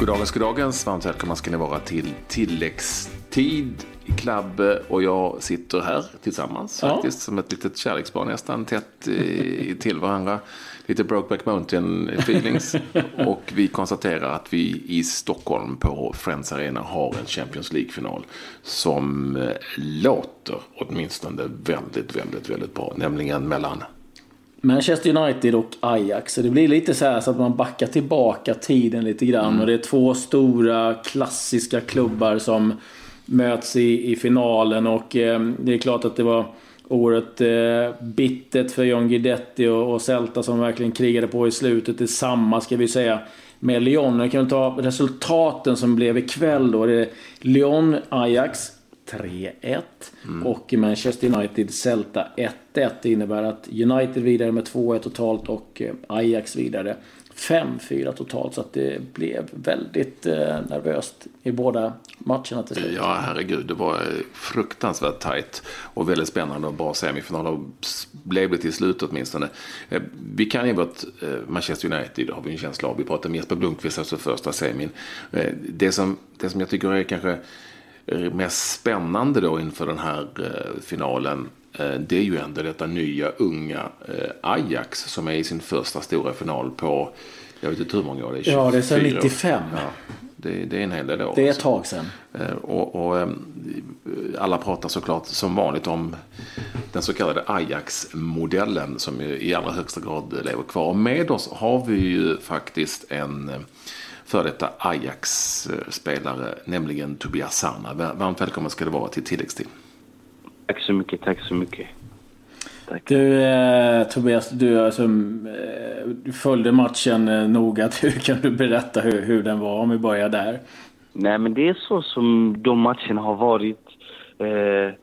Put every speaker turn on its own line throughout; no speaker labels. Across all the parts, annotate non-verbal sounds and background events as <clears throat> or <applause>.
Goddagens, goddagens. Varmt välkomna ska ni vara till tilläggstid i Klabbe och jag sitter här tillsammans
Ja.
faktiskt som ett litet kärleksbarn nästan tätt i, till varandra. Lite Brokeback Mountain feelings. <laughs> och vi konstaterar att vi i Stockholm på Friends Arena har en Champions League-final som låter åtminstone väldigt, väldigt, väldigt bra. Nämligen mellan
Manchester United och Ajax. Så det blir lite så här så att man backar tillbaka tiden lite grann. Och det är två stora klassiska klubbar som möts i, i finalen. Och eh, det är klart att det var oerhört eh, bittert för John Guidetti och, och Celta som verkligen krigade på i slutet. Detsamma ska vi säga med Lyon. Jag kan ta resultaten som blev ikväll då. Det är Lyon-Ajax 3-1. Och Manchester United Celta 1-1. Det innebär att United vidare med 2-1 totalt och eh, Ajax vidare 5-4 totalt. Så att det blev väldigt eh, nervöst i båda matcherna till slut.
Ja, herregud. Det var eh, fruktansvärt tajt och väldigt spännande och bra semifinal. Och blev det till slut åtminstone. Vi kan ju vårt Manchester United, har vi en känsla av. Vi pratade med Jesper Blomqvist, alltså första semin. Det som, det som jag tycker är kanske mest spännande då inför den här eh, finalen. eh, Det är ju ändå detta nya unga eh, Ajax som är i sin första stora final på, jag vet inte hur många år det är.
Ja, det är sedan
24 år.
95.
Ja, det, det är en hel del år.
Det är ett tag sedan.
Eh, Och, och eh, alla pratar såklart som vanligt om den så kallade Ajax-modellen som i allra högsta grad lever kvar. Och med oss har vi ju faktiskt en före detta Ajax-spelare, nämligen Tobias Sana. Va- Varmt välkommen ska det vara till tilläggstid.
Tack så mycket, tack så mycket. Tack.
Du eh, Tobias, du, alltså, eh, du följde matchen eh, noga. <laughs> Hur kan du berätta hur, hur den var om vi börjar där?
Nej, men det är så som de matcherna har varit. Eh,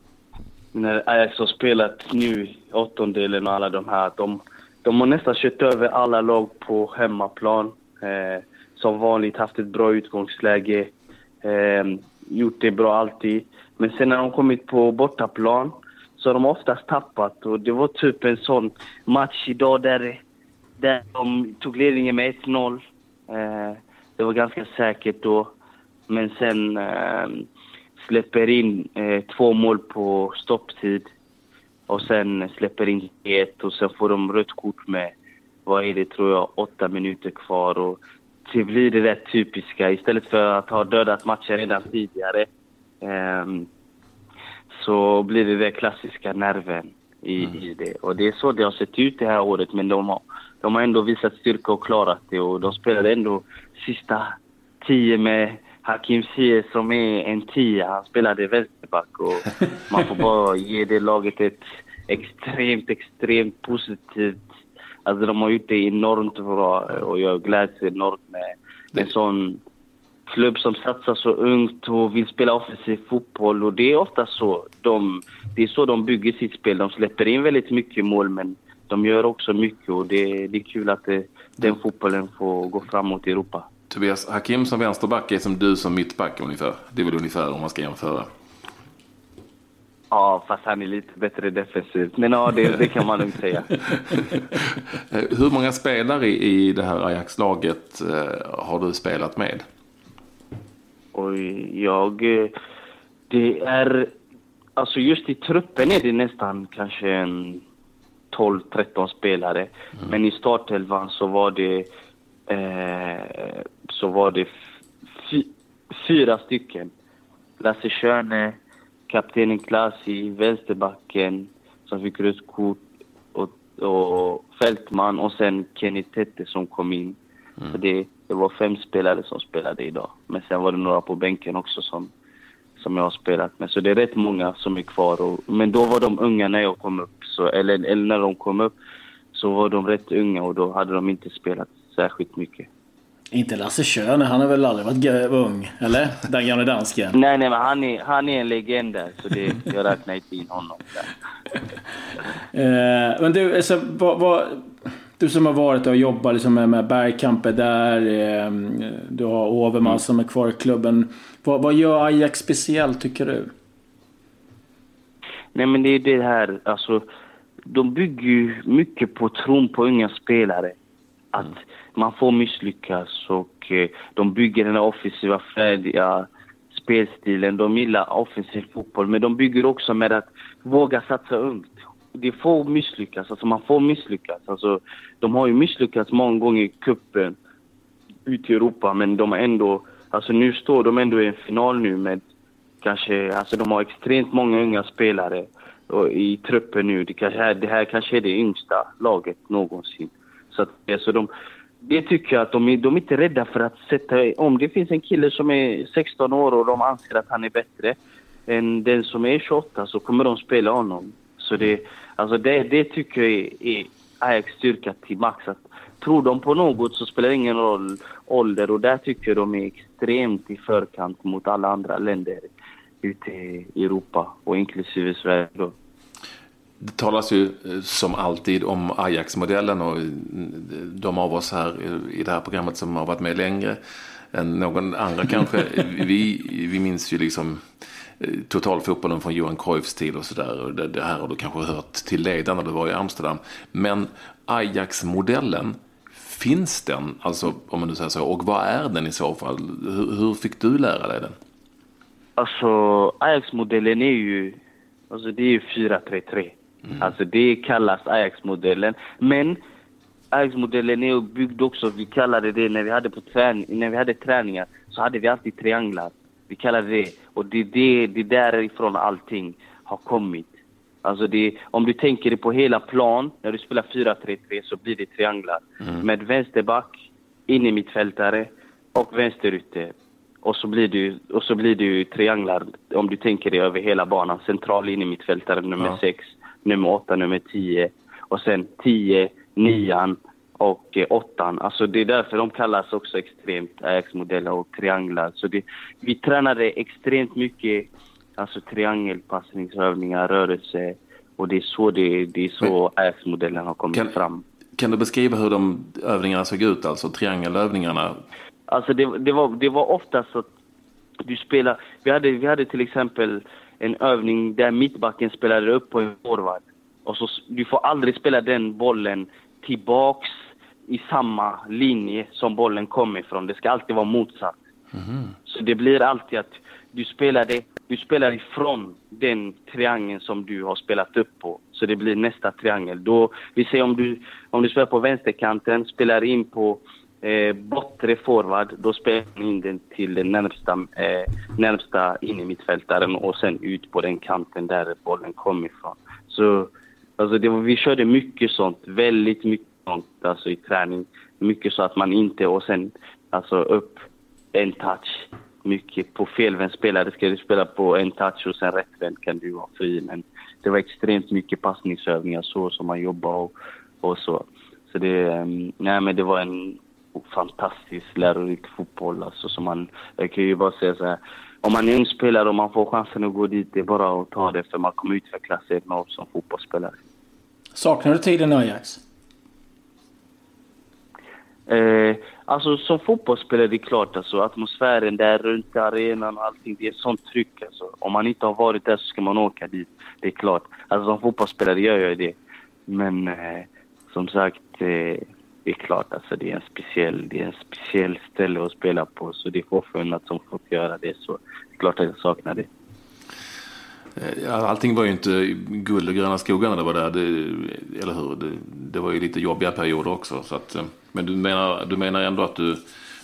när Ajax har spelat nu, åttondelen och alla de här. De, de har nästan kört över alla lag på hemmaplan. Eh, som vanligt haft ett bra utgångsläge. Eh, gjort det bra alltid. Men sen när de kommit på bortaplan så har de oftast tappat. Och det var typ en sån match idag där, där de tog ledningen med 1-0. Eh, det var ganska säkert då. Men sen eh, släpper in eh, två mål på stopptid. Och sen släpper in ett och sen får de rött kort med, vad är det tror jag, åtta minuter kvar. Och det blir det där typiska. Istället för att ha dödat matchen redan tidigare ehm, så blir det den klassiska nerven i, i det. Och det är så det har sett ut det här året. Men de har, de har ändå visat styrka och klarat det. Och de spelade ändå sista tio med Hakim Ziyech som är en tia. Han spelade vänsterback och man får <laughs> bara ge det laget ett extremt, extremt positivt... Alltså de har gjort det enormt bra eh, och jag gläds enormt med en sån klubb som satsar så ungt och vill spela offensiv fotboll. Och det är ofta så. De, det är så de bygger sitt spel. De släpper in väldigt mycket mål, men de gör också mycket. Och det, det är kul att det, den fotbollen får gå framåt i Europa.
Tobias Hakim som vänsterback är som du som mittback ungefär. Det är väl ungefär om man ska jämföra.
Ja, fast han är lite bättre defensivt. Men ja, det, det kan man lugnt säga. <laughs>
Hur många spelare i det här Ajax-laget eh, har du spelat med?
Och jag... eh, Det är... Alltså just i truppen är det nästan kanske en 12-13 spelare. Men i startelvan så var det... Eh, så var det fy, fyra stycken. Lasse Schöne, kaptenen Klasi, vänsterbacken som fick rött kort och, och Fältman och sen Kenny Tete som kom in. Så det, det var fem spelare som spelade idag. Men sen var det några på bänken också som, som jag har spelat med. Så det är rätt många som är kvar. Och, men då var de unga när jag kom upp. Så, eller, eller när de kom upp så var de rätt unga och då hade de inte spelat särskilt mycket.
Inte Lasse Schöne, han har väl aldrig varit ung? Eller? Den gamle dansken.
Nej, nej, men han är, han är en legend där. Så det, jag räknar inte in honom. <laughs>
Eh, men du, alltså, vad, vad, du som har varit och jobbat liksom med, med Bergkamp är där. Eh, du har Overmars som är kvar i klubben. Vad, vad gör Ajax speciellt tycker du?
Nej, men det är det här, alltså, de bygger ju mycket på tron på unga spelare. Att man får misslyckas och eh, de bygger den här offensiva, färdiga spelstilen. De gillar offensiv fotboll, men de bygger också med att våga satsa ungt. Det får misslyckas, alltså man får misslyckas. Alltså, de har ju misslyckats många gånger i kuppen ute i Europa, men de har ändå... Alltså nu står de ändå i en final nu med kanske... Alltså de har extremt många unga spelare i truppen nu. Det, kanske, det här kanske är det yngsta laget någonsin. Så de, det tycker jag att de är, de är inte rädda för att sätta... Om det finns en kille som är 16 år och de anser att han är bättre än den som är 28 så kommer de spela honom. Så det, alltså det, det tycker jag är, är Ajax styrka till max. Att tror de på något så spelar det ingen roll ålder och där tycker jag de är extremt i förkant mot alla andra länder ute i Europa och inklusive Sverige då.
Det talas ju eh, som alltid om Ajax-modellen och eh, de av oss här i det här programmet som har varit med längre än någon andra kanske. <laughs> Vi, vi minns ju liksom eh, totalfotbollen från Johan Cruyffs tid och sådär. Det, det här har du kanske hört till leden när du var i Amsterdam. Men Ajax-modellen, finns den? Alltså om man nu säger så. Och vad är den i så fall? Hur, hur fick du lära dig den?
Alltså Ajax-modellen är ju, alltså det är ju 4-3-3. Mm. Alltså det kallas Ajax-modellen. Men Ajax-modellen är byggd också, vi kallade det när vi hade, på träning, när vi hade träningar, så hade vi alltid trianglar. Vi kallade det, och det är det, det därifrån allting har kommit. Alltså det, om du tänker det på hela plan, när du spelar 4-3-3 så blir det trianglar. Mm. Med vänsterback, in i mittfältare och vänsterytter. Och så blir ju, och så blir ju trianglar om du tänker det över hela banan. Central in i mittfältare nummer 6, ja nummer 8, nummer 10 och sen 10, 9 och 8. Eh, alltså det är därför de kallas också extremt Ajax-modeller och trianglar. Så det, vi tränade extremt mycket alltså triangelpassningsövningar, rörelse och det är så, det, det är så Ajax-modellen har kommit
kan,
fram.
Kan du beskriva hur de övningarna såg ut, alltså triangelövningarna?
Alltså det, det, var, det var oftast att du spelar, vi hade, vi hade till exempel en övning där mittbacken spelade upp på en forward. Och så, du får aldrig spela den bollen tillbaks i samma linje som bollen kommer ifrån. Det ska alltid vara motsatt. Mm. Så det blir alltid att du spelar, det, du spelar ifrån den triangeln som du har spelat upp på. Så det blir nästa triangel. Då, vi säger om du, om du spelar på vänsterkanten, spelar in på eh, bortre forward, då spelar man in den till den närmsta, eh, närmsta innermittfältaren och sen ut på den kanten där bollen kom ifrån. Så alltså det var, vi körde mycket sånt, väldigt mycket sånt alltså i träning. Mycket så att man inte, och sen alltså upp en touch. Mycket på felvänd spelare ska du spela på en touch och sen rättvänd kan du vara fri. Men det var extremt mycket passningsövningar så som man jobbar och, och så. Så det, mm, nej men det var en fantastisk lärorik fotboll. Alltså, så man, jag kan ju bara säga så här, om man är ung spelare och man får chansen att gå dit, det är bara att ta det för man kommer utvecklas enormt som fotbollsspelare.
Saknar du tiden i Ajax?
Eh, alltså som fotbollsspelare, det är klart alltså atmosfären där runt arenan och allting, det är sånt tryck alltså. Om man inte har varit där så ska man åka dit. Det är klart. Alltså som fotbollsspelare gör jag det. Men eh, som sagt, eh, det är klart alltså det är en speciell, det är en speciell ställe att spela på så det är förunnat som fått göra det så det är klart att jag saknar det.
Eh, allting var ju inte guld och gröna skogar när det var där, det, eller hur? Det, det, var ju lite jobbiga perioder också. Så att, eh, men du menar, du menar ändå att du,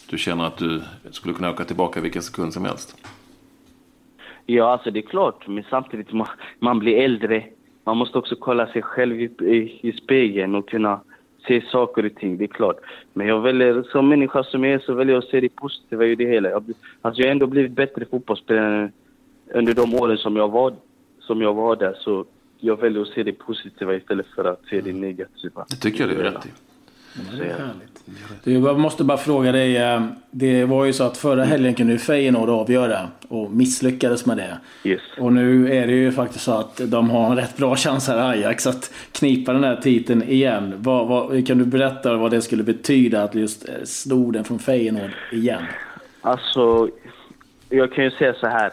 du känner att du skulle kunna åka tillbaka vilken sekund som helst?
Ja, alltså det är klart, men samtidigt man, man blir äldre. Man måste också kolla sig själv i, i, i spegeln och kunna se saker och ting, det är klart. Men jag väljer, som människa som jag är, så väljer jag att se det positiva i det hela. Jag, alltså jag har ändå blivit bättre fotbollsspelare under de åren som jag var, som jag var där. Så jag väljer att se det positiva istället för att se det negativa.
Det tycker jag du är rätt i
det är härligt. Du, jag måste bara fråga dig. Eh, det var ju så att förra helgen kunde Feyenoord avgöra och misslyckades med det.
Yes.
Och nu är det ju faktiskt så att de har en rätt bra chans här Ajax att knipa den här titeln igen. Vad, vad, kan du berätta vad det skulle betyda att just eh, sno den från Feyenoord igen?
Alltså, jag kan ju säga så här.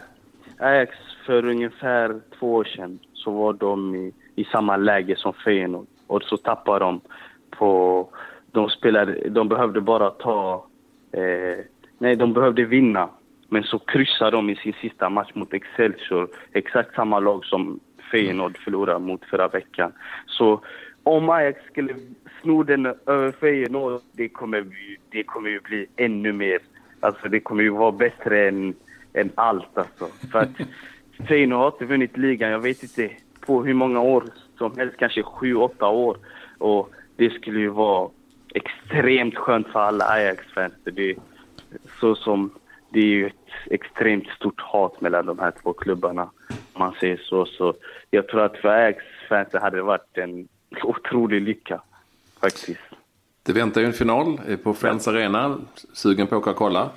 Ajax för ungefär två år sedan så var de i, i samma läge som Feyenoord och så tappade de på de spelade, de behövde bara ta, eh, nej de behövde vinna. Men så kryssade de i sin sista match mot Excelsior, exakt samma lag som Feyenoord förlorade mot förra veckan. Så om Ajax skulle sno den över Feyenoord, det kommer, det kommer ju bli ännu mer. Alltså det kommer ju vara bättre än, än allt alltså. För att <laughs> Feyenoord har inte vunnit ligan, jag vet inte på hur många år som helst, kanske sju, åtta år. Och det skulle ju vara extremt skönt för alla Ajax-fans. Det, så som, det är ju ett extremt stort hat mellan de här två klubbarna, om man säger så. Så jag tror att för Ajax-fans hade det varit en otrolig lycka, faktiskt.
Det väntar ju en final på Friends Arena. Sugen på att åka och kolla?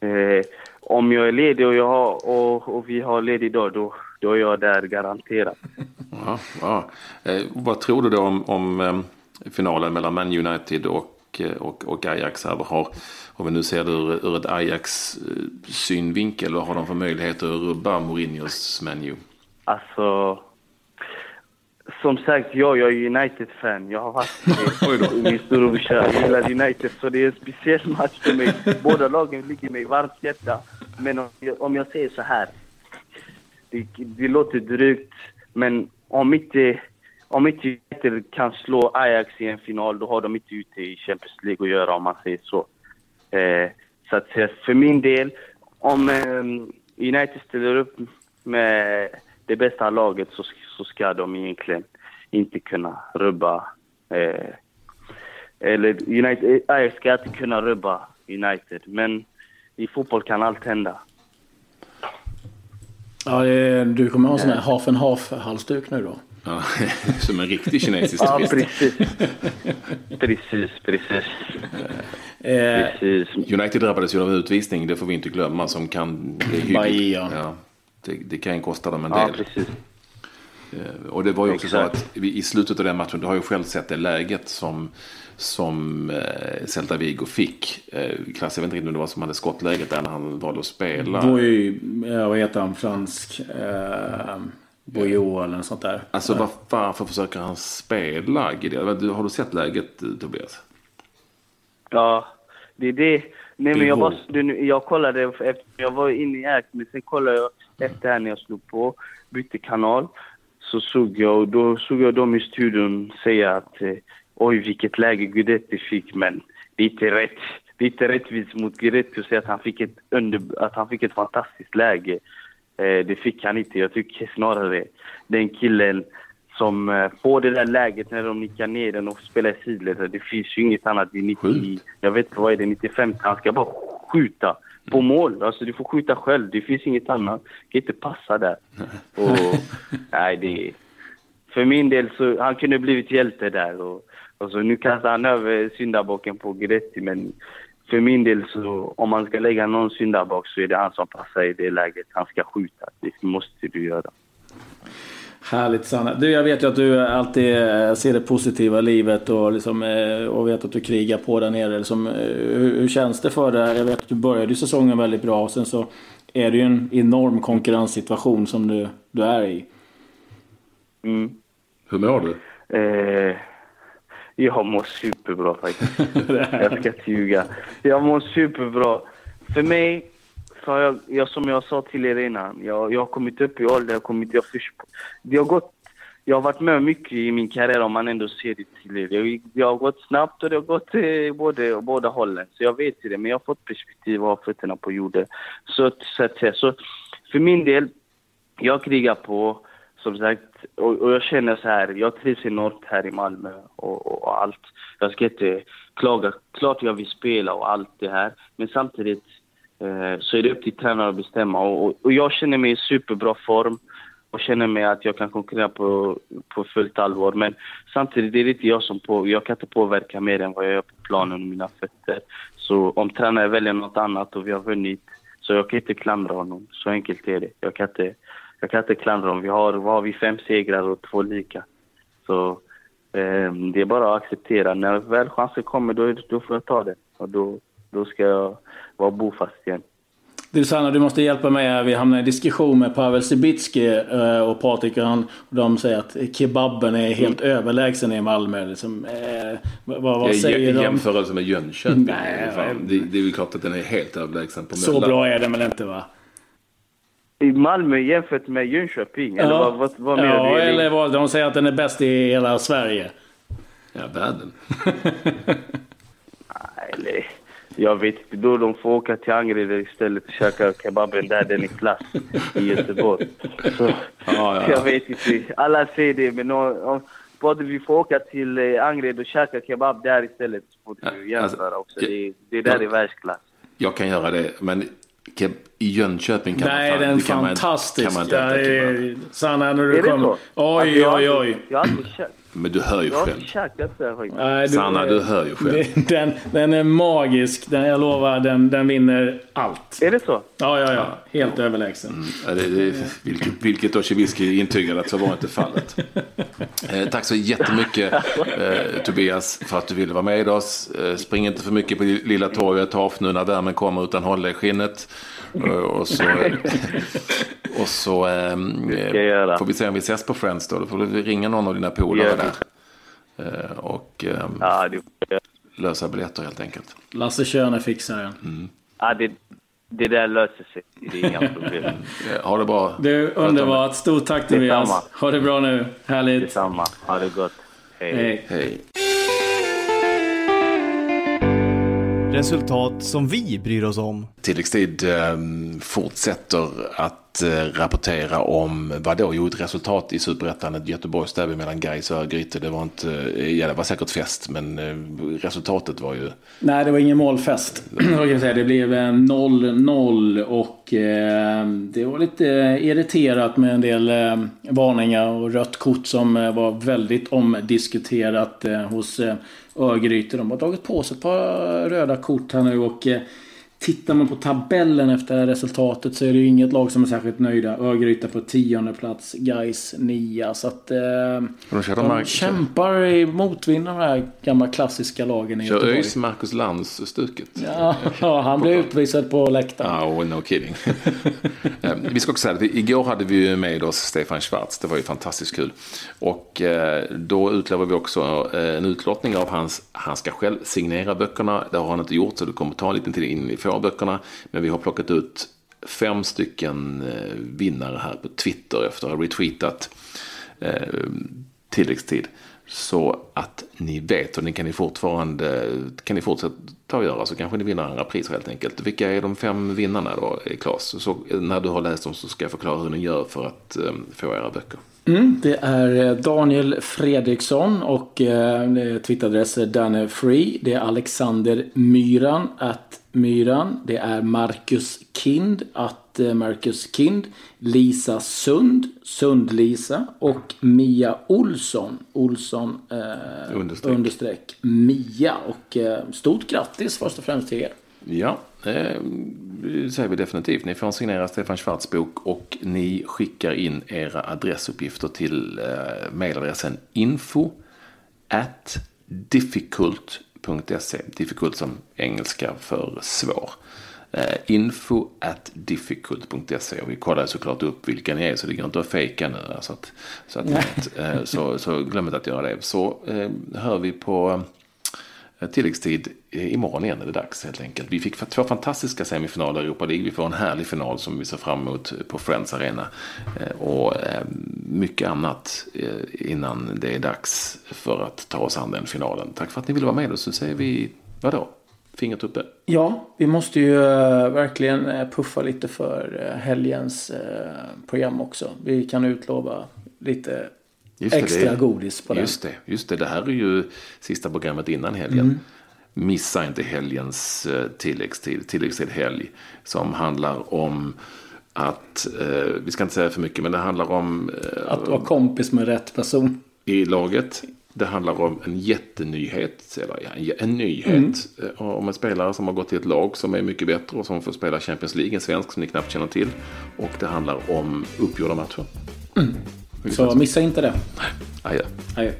Eh, om jag är ledig och, jag har, och, och vi har ledig dag, då, då är jag där garanterat.
Ja, ja. Eh, vad tror du då om, om eh, finalen mellan Man United och, eh, och, och Ajax? Här? Har, om vi nu ser det ur, ur ett Ajax eh, vad har de för möjligheter att rubba Mourinhos menu?
Alltså, som sagt, jag, jag är United-fan. Jag har varit <laughs> min storebrorsa. Gillar United, så det är en speciell match för mig. Båda lagen ligger mig varmt hjärta. Men om jag, om jag säger så här. Det, det låter drygt, men om inte, om inte United kan slå Ajax i en final, då har de inte ute i Champions League att göra, om man säger så. Eh, så att för min del, om eh, United ställer upp med det bästa laget så, så ska de egentligen inte kunna rubba eh, eller United, Ajax ska inte kunna rubba United, men i fotboll kan allt hända.
Ja, det, du kommer ha en sån här half and half-halsduk nu då?
Ja, <laughs> som en riktig kinesisk
Ja,
turist.
precis. <laughs> precis, precis.
Eh,
precis.
United drabbades ju av utvisning, det får vi inte glömma, som kan bli hyggligt.
Bahia.
Ja, det, det kan kosta dem en
Ja,
del.
precis.
Eh, Och det var ju också
Exakt.
så att i slutet av den matchen, du har ju själv sett det läget som, som eh, Celta Vigo fick. Eh, Klass, jag vet inte riktigt om det var som hade skottläget där när han valde att spela.
Boy, ja, vad heter han? Fransk? Eh, Boyo eller något sånt där.
Alltså var, varför försöker han spela Gideon? Du- Har du sett läget eh, Tobias?
Ja, det är det. Nej, men jag, du, jag kollade, efter, jag var inne i Act, men sen kollade jag efter här när jag slog på, bytte kanal. Så såg jag, och då såg jag dem i studion säga att eh, oj vilket läge Guidetti fick, men det är inte rätt. Det är inte rättvist mot Guidetti att säga att han fick ett, under, att han fick ett fantastiskt läge. Eh, det fick han inte. Jag tycker snarare den killen som eh, får det där läget när de nickar ner den och spelar i sidled. Det finns ju inget annat i 90,
Sjukt.
jag vet inte vad är det, 95. Han ska bara skjuta på mål. Alltså du får skjuta själv. Det finns inget annat. Det kan inte passa där. Och, <laughs> nej, det För min del så, han kunde blivit hjälte där. Och, och så nu kastar han över syndabocken på Gretti, men för min del så, om man ska lägga någon syndabock så är det han som passar i det läget. Han ska skjuta. Det måste du göra.
Härligt Sanna. Du, jag vet ju att du alltid eh, ser det positiva i livet och, liksom, eh, och vet att du krigar på där nere. Liksom, eh, hur, hur känns det för dig? Jag vet att du började säsongen väldigt bra och sen så är det ju en enorm konkurrenssituation som du, du är i.
Mm.
Hur mår du?
Eh, jag mår superbra faktiskt. <laughs> jag ska inte ljuga. Jag mår superbra. För mig, så har jag, jag, som jag sa till er innan, jag, jag har kommit upp i ålder, jag har kommit, jag först, det har gått, jag har varit med mycket i min karriär om man ändå ser det till er. Jag, jag har gått snabbt och det har gått eh, både, båda hållen. Så jag vet det, men jag har fått perspektiv och har fötterna på jorden. Så, så så, så för min del, jag krigar på, som sagt, och, och jag känner så här, jag trivs enormt här i Malmö och, och, och allt. Jag ska inte klaga, klart jag vill spela och allt det här, men samtidigt Eh, så är det upp till tränaren att bestämma. Och, och, och jag känner mig i superbra form och känner mig att jag kan konkurrera på, på fullt allvar. Men samtidigt är det inte jag som på, jag kan inte påverka mer än vad jag gör på planen och mina fötter. Så om tränaren väljer något annat och vi har vunnit, så jag kan inte klandra honom. Så enkelt är det. Jag kan inte, jag kan inte klandra honom. Vi har, vad har vi, fem segrar och två lika. Så eh, det är bara att acceptera. När väl chansen kommer, då, då får jag ta den. Och då, då ska jag vara bofast igen.
Du Sanna, du måste hjälpa mig här. Vi hamnar i diskussion med Pavel Sibitski eh, och Patrik och han. Och de säger att kebaben är helt mm. överlägsen i Malmö. Liksom, eh, vad, vad säger
de? jämförelse med Jönköping. Nej, det, det är ju klart att den är helt överlägsen på
Så bra är den väl inte va?
I Malmö jämfört med Jönköping? Eller vad, vad, vad menar
ja, du? eller vad, de säger att den är bäst i hela Sverige.
Ja, världen. <laughs>
Nej, jag vet inte. Då de får åka till Angered istället och käka kebaben där den är klass i Göteborg. Så, ja, ja. Jag vet inte. Alla säger det, men om, både vi får åka till eh, Angered och käka kebab där istället så får du jämföra alltså, också. Det, det där är världsklass.
Jag kan göra det, men i Jönköping kan
Nej, man
Nej,
den är fantastisk. Kan man, kan man ja, Sanna, när
du är
kommer.
Det så?
oj, oj, oj.
Jag har aldrig
men du hör ju
jag
själv.
Nej,
du, Sanna, du hör ju själv. <laughs>
Den, den är magisk. Den, jag lovar, den, den vinner allt.
Är det så?
Ja, ja, ja. Helt ja. överlägsen.
Mm, det, det, vilket, vilket Ossiewicki intygade att så var inte fallet. <laughs> eh, tack så jättemycket eh, Tobias för att du ville vara med oss. Eh, spring inte för mycket på Lilla torget. Ta nu när värmen kommer utan håll dig i skinnet. Eh, och så, <laughs> och så eh, får vi se om vi ses på Friends då. Då får du ringa någon av dina polare där. Eh, och eh, ja, det... lösa biljetter helt enkelt.
Lasse Schöne fixar det. Mm.
Ja, det, det där löser sig. Det är inga problem. <laughs>
ha det bra.
Du, underbart. Stort tack Tobias. Ha det bra nu. Härligt.
Detsamma. Ha det gott.
Hej. Hej. Hej.
Resultat som vi bryr oss om.
Tilläggstid eh, fortsätter att att eh, rapportera om vad då? Jo, ett resultat i Superettan, ett Göteborgsderby mellan Gais och Örgryte. Det var inte, eh, ja det var säkert fest, men eh, resultatet var ju...
Nej, det var ingen målfest. <clears throat> det blev 0-0 och det var lite irriterat med en del varningar och rött kort som var väldigt omdiskuterat hos Örgryte. De har tagit på sig ett par röda kort här nu och Tittar man på tabellen efter resultatet så är det ju inget lag som är särskilt nöjda. Örgryte på tionde plats, Gais nia. Så att eh, de, de kämpar i motvind de här gamla klassiska lagen i
Kör ÖIS Marcus Lantz-stuket?
Ja, ja, han blev utvisad på läktaren.
Oh, no kidding. <laughs> Eh, vi ska också säga att igår hade vi med oss Stefan Schwarz. Det var ju fantastiskt kul. Och eh, då utlovade vi också eh, en utlottning av hans, han ska själv signera böckerna. Det har han inte gjort så det kommer ta en liten tid in av böckerna. Men vi har plockat ut fem stycken eh, vinnare här på Twitter efter att ha retweetat eh, tilläggstid. Så att ni vet och ni kan ni fortfarande kan ni fortsätta att göra så kanske ni vinner andra pris helt enkelt. Vilka är de fem vinnarna då Claes? Så när du har läst dem så ska jag förklara hur ni gör för att eh, få era böcker.
Mm, det är eh, Daniel Fredriksson och eh, Twitteradress Danne Free. Det är Alexander Myran att Myran. Det är Marcus Kind, att eh, Marcus Kind. Lisa Sund, Sund-Lisa. Och Mia Olsson, Olsson eh, understreck. Mia. Och eh, stort grattis först och främst till er.
Ja, det säger vi definitivt. Ni får signera Stefan Schwarz bok och ni skickar in era adressuppgifter till eh, mejladressen info at difficult difficult.se. Difficult som engelska för svår. Uh, info at difficult.se och vi kollar såklart upp vilka ni är så det går inte att fejka nu. Alltså att, så, att, så, så glöm inte att göra det. Så hör vi på Eh, Eh, tilläggstid imorgon igen är det dags helt enkelt. Vi fick två fantastiska semifinaler i Europa League. Vi får en härlig final som vi ser fram emot på Friends Arena. Eh, och eh, mycket annat innan det är dags för att ta oss an den finalen. Tack för att ni ville vara med och Så säger vi, vadå? Fingret uppe.
Ja, vi måste ju verkligen puffa lite för helgens program också. Vi kan utlova lite Just extra det, godis på
den. Just det, just det. Det här är ju sista programmet innan helgen. Mm. Missa inte helgens eh, tilläggstid, tilläggstid helg. Som handlar om att, eh, vi ska inte säga för mycket, men det handlar om...
Eh, att vara kompis med rätt person.
I laget. Det handlar om en jättenyhet, eller ja, en nyhet mm. Eh, om en spelare som har gått till ett lag som är mycket bättre och som får spela Champions League, en svensk som ni knappt känner till. Och det handlar om uppgjorda matcher.
Mm. Så missa inte det.
Adjö.
Adjö.